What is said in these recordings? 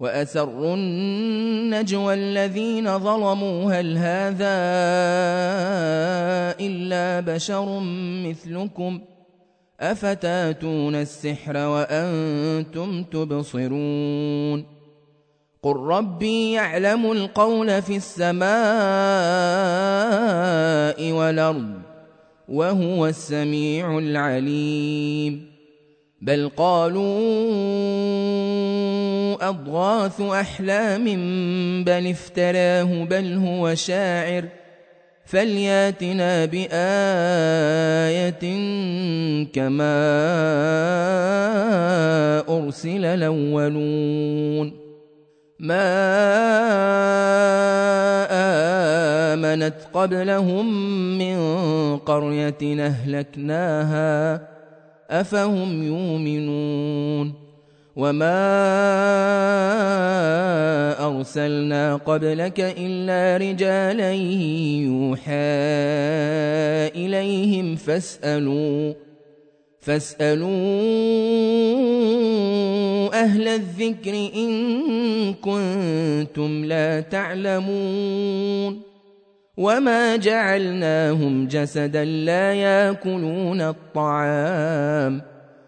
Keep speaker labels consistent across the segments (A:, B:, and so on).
A: وأسروا النجوى الذين ظلموا هل هذا إلا بشر مثلكم أفتاتون السحر وأنتم تبصرون قل ربي يعلم القول في السماء والأرض وهو السميع العليم بل قالوا أضغاث أحلام بل افتراه بل هو شاعر. فلياتنا بآية كما أرسل الأولون. ما آمنت قبلهم من قرية أهلكناها أفهم يؤمنون. وما أرسلنا قبلك إلا رجالا يوحى إليهم فاسألوا فاسألوا أهل الذكر إن كنتم لا تعلمون. وما جعلناهم جسدا لا ياكلون الطعام ۖ.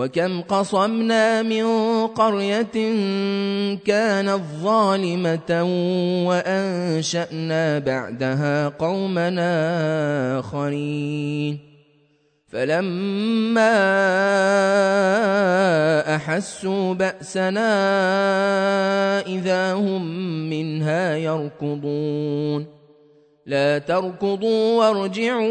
A: وكم قصمنا من قرية كانت ظالمة وأنشأنا بعدها قومنا آخرين. فلما أحسوا بأسنا إذا هم منها يركضون. لا تركضوا وارجعوا.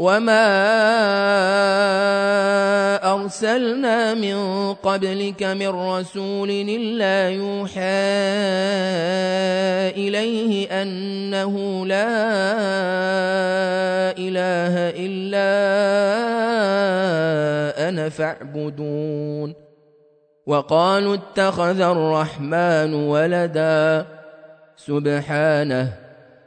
A: وما ارسلنا من قبلك من رسول الا يوحى اليه انه لا اله الا أنا فاعبدون وقالوا اتخذ الرحمن ولدا سبحانه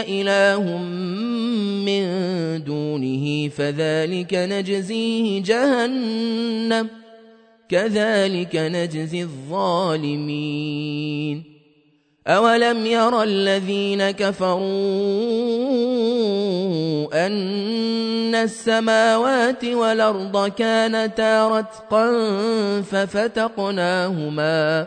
A: اله من دونه فذلك نجزيه جهنم كذلك نجزي الظالمين. أولم ير الذين كفروا أن السماوات والأرض كانتا رتقا ففتقناهما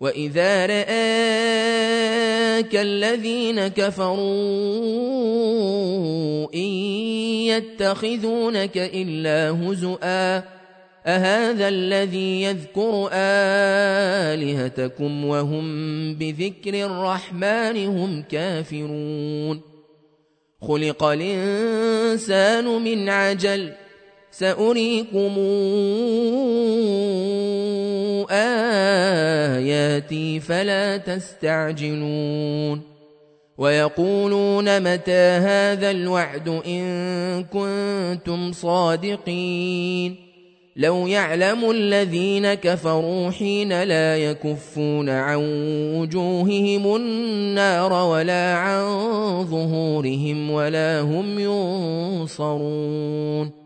A: واذا راك الذين كفروا ان يتخذونك الا هزؤا اهذا الذي يذكر الهتكم وهم بذكر الرحمن هم كافرون خلق الانسان من عجل سأريكم آياتي فلا تستعجلون ويقولون متى هذا الوعد إن كنتم صادقين لو يعلم الذين كفروا حين لا يكفون عن وجوههم النار ولا عن ظهورهم ولا هم ينصرون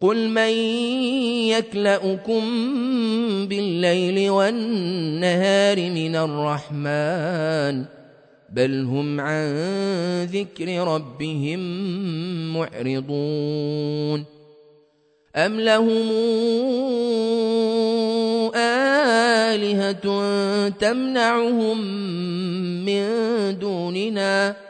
A: قل من يكلؤكم بالليل والنهار من الرحمن بل هم عن ذكر ربهم معرضون أم لهم آلهة تمنعهم من دوننا ۖ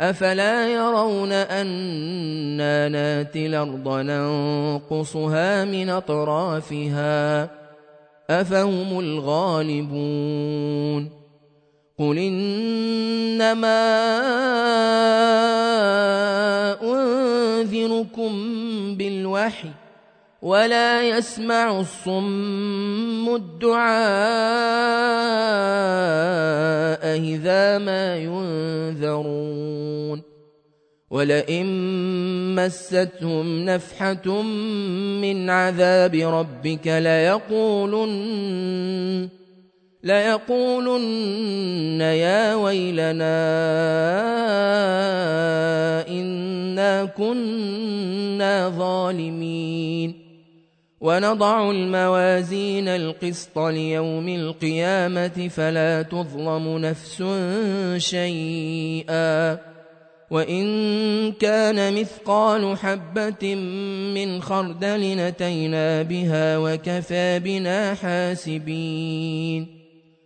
A: أفلا يرون أنا ناتي الأرض ننقصها من أطرافها؟ أفهم الغالبون. قل إنما أنذركم بالوحي ولا يسمع الصم الدعاء إذا ما ينذرون. ولئن مستهم نفحة من عذاب ربك ليقولن ليقولن يا ويلنا إنا كنا ظالمين. ونضع الموازين القسط ليوم القيامة فلا تظلم نفس شيئا. وإن كان مثقال حبة من خردل نتينا بها وكفى بنا حاسبين.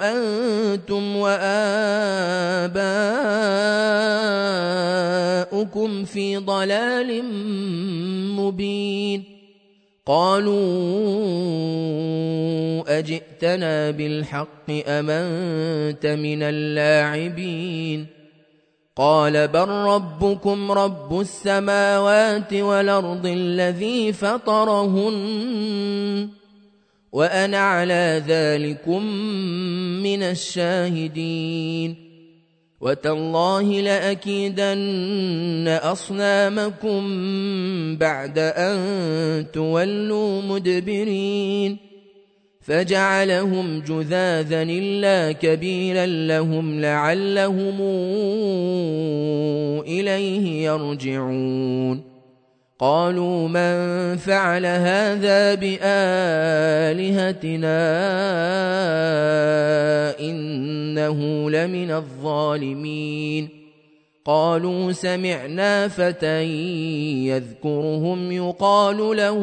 A: أنتم وآباؤكم في ضلال مبين. قالوا أجئتنا بالحق أم أنت من اللاعبين؟ قال بل ربكم رب السماوات والأرض الذي فطرهن. وأنا على ذلكم من الشاهدين. وتالله لأكيدن أصنامكم بعد أن تولوا مدبرين. فجعلهم جذاذا إلا كبيرا لهم لعلهم إليه يرجعون. قالوا من فعل هذا بآلهتنا إنه لمن الظالمين. قالوا سمعنا فتى يذكرهم يقال له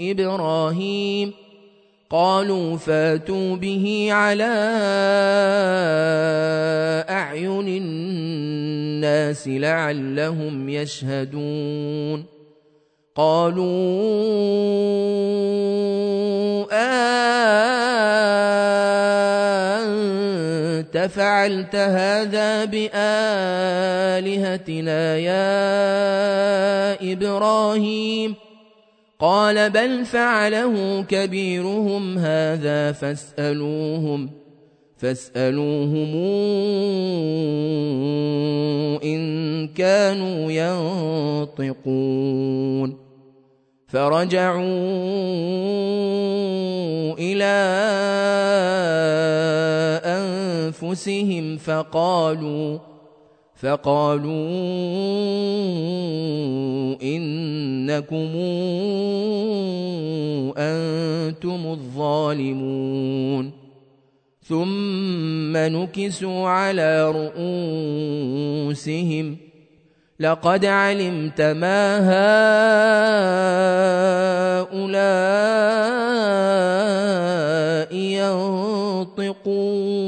A: إبراهيم. قالوا فاتوا به على أعين الناس لعلهم يشهدون. قالوا أنت فعلت هذا بآلهتنا يا إبراهيم ۖ؟ قال بل فعله كبيرهم هذا فاسألوهم فاسألوهم إن كانوا ينطقون. فرجعوا إلى أنفسهم فقالوا فقالوا إنكم أنتم الظالمون. ثم نكسوا على رؤوسهم. لقد علمت ما هؤلاء ينطقون.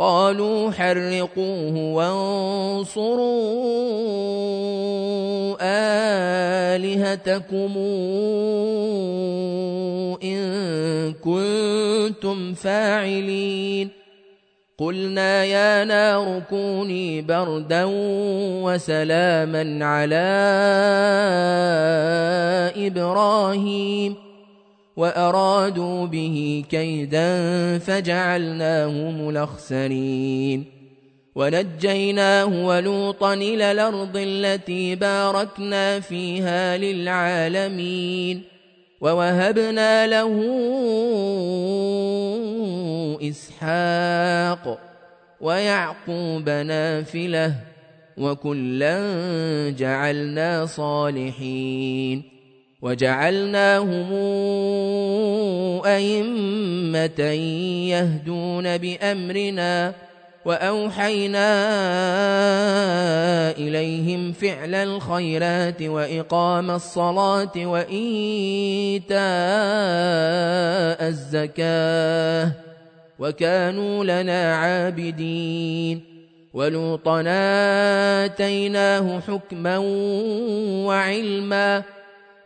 A: قالوا حرقوه وانصروا آلهتكم إن كنتم فاعلين. قلنا يا نار كوني بردا وسلاما على إبراهيم. وأرادوا به كيدا فجعلناهم الأخسرين ونجيناه ولوطا إلى الأرض التي باركنا فيها للعالمين. ووهبنا له إسحاق ويعقوب نافلة وكلا جعلنا صالحين. وجعلناهم أئمة يهدون بأمرنا وأوحينا إليهم فعل الخيرات وإقام الصلاة وإيتاء الزكاة وكانوا لنا عابدين ولوطا آتيناه حكما وعلما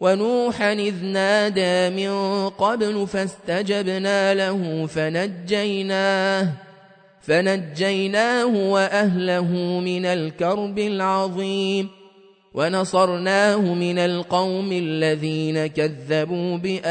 A: ونوحا إذ نادى من قبل فاستجبنا له فنجيناه فنجيناه وأهله من الكرب العظيم ونصرناه من القوم الذين كذبوا بآياتنا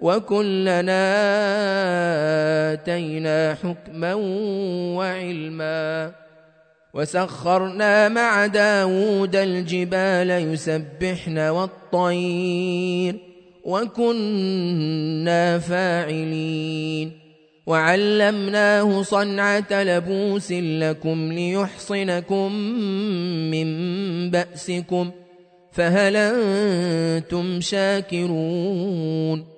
A: وكلنا آتينا حكما وعلما. وسخرنا مع داود الجبال يسبحن والطير وكنا فاعلين. وعلمناه صنعة لبوس لكم ليحصنكم من بأسكم فهل أنتم شاكرون؟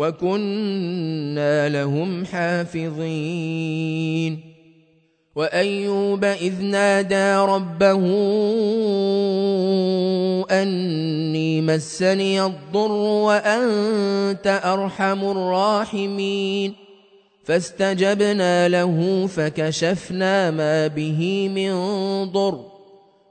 A: وكنا لهم حافظين. وأيوب إذ نادى ربه أني مسني الضر وأنت أرحم الراحمين. فاستجبنا له فكشفنا ما به من ضر.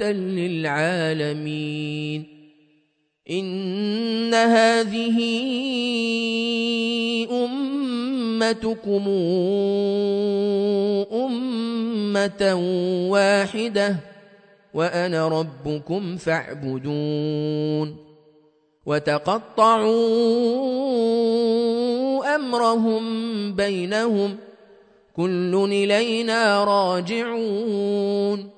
A: للعالمين. إن هذه أمتكم أمة واحدة وأنا ربكم فاعبدون. وتقطعوا أمرهم بينهم كل إلينا راجعون.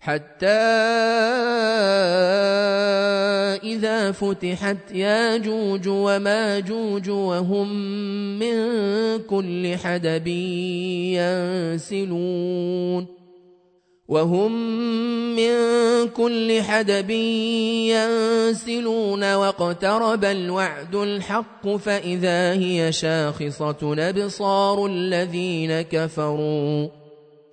A: حتى إذا فتحت ياجوج وماجوج وهم من كل حدب ينسلون وهم من كل حدب ينسلون واقترب الوعد الحق فإذا هي شاخصة أبصار الذين كفروا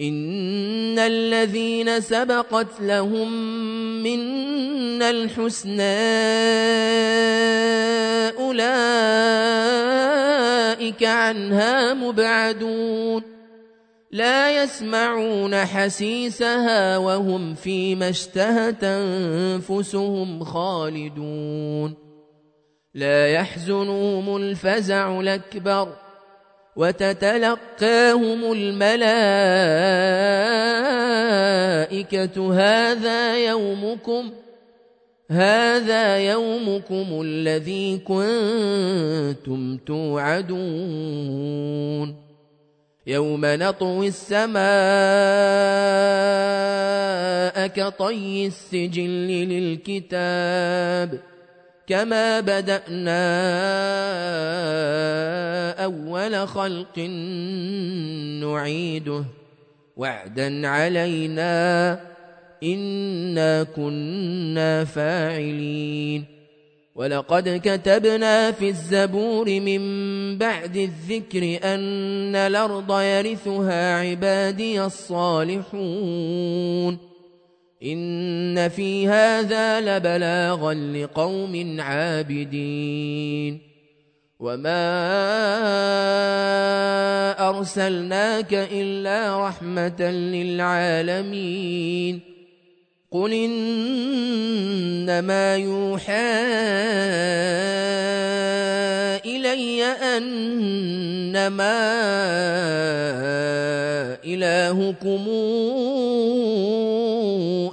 A: إن الذين سبقت لهم منا الحسنى أولئك عنها مبعدون لا يسمعون حسيسها وهم فيما اشتهت أنفسهم خالدون لا يحزنهم الفزع الأكبر وتتلقاهم الملائكة. هذا يومكم هذا يومكم الذي كنتم توعدون. يوم نطوي السماء كطي السجل للكتاب. كما بدأنا أول خلق نعيده وعدا علينا إنا كنا فاعلين ولقد كتبنا في الزبور من بعد الذكر أن الأرض يرثها عبادي الصالحون إن في هذا لبلاغا لقوم عابدين وما أرسلناك إلا رحمة للعالمين قل إنما يوحى إلي أنما إلهكم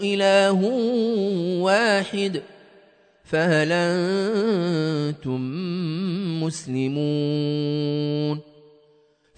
A: إله واحد فهل أنتم مسلمون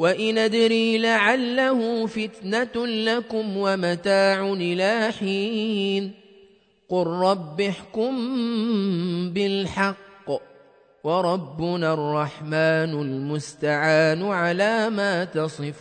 A: وإن أدري لعله فتنة لكم ومتاع إلى حين قل رب احكم بالحق وربنا الرحمن المستعان على ما تصفون